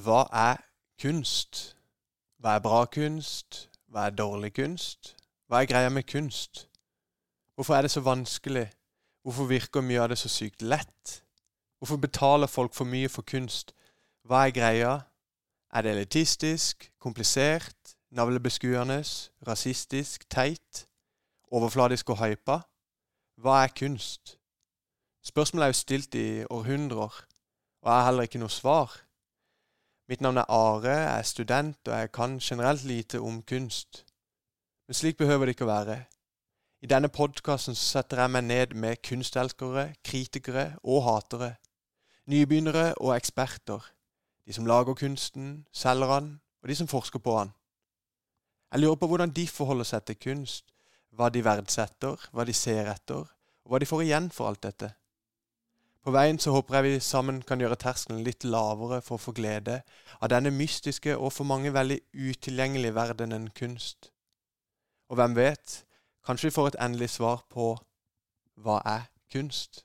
Hva er kunst? Hva er bra kunst? Hva er dårlig kunst? Hva er greia med kunst? Hvorfor er det så vanskelig? Hvorfor virker mye av det så sykt lett? Hvorfor betaler folk for mye for kunst? Hva er greia? Er det elitistisk, komplisert, navlebeskuende, rasistisk, teit, overfladisk og hypa? Hva er kunst? Spørsmålet er jo stilt i århundrer, og jeg har heller ikke noe svar. Mitt navn er Are, jeg er student, og jeg kan generelt lite om kunst. Men slik behøver det ikke å være. I denne podkasten setter jeg meg ned med kunstelskere, kritikere og hatere. Nybegynnere og eksperter. De som lager kunsten, selger den, og de som forsker på den. Jeg lurer på hvordan de forholder seg til kunst, hva de verdsetter, hva de ser etter, og hva de får igjen for alt dette. På veien så håper jeg vi sammen kan gjøre terskelen litt lavere for å få glede av denne mystiske og for mange veldig utilgjengelige verdenen kunst. Og hvem vet, kanskje vi får et endelig svar på hva er kunst?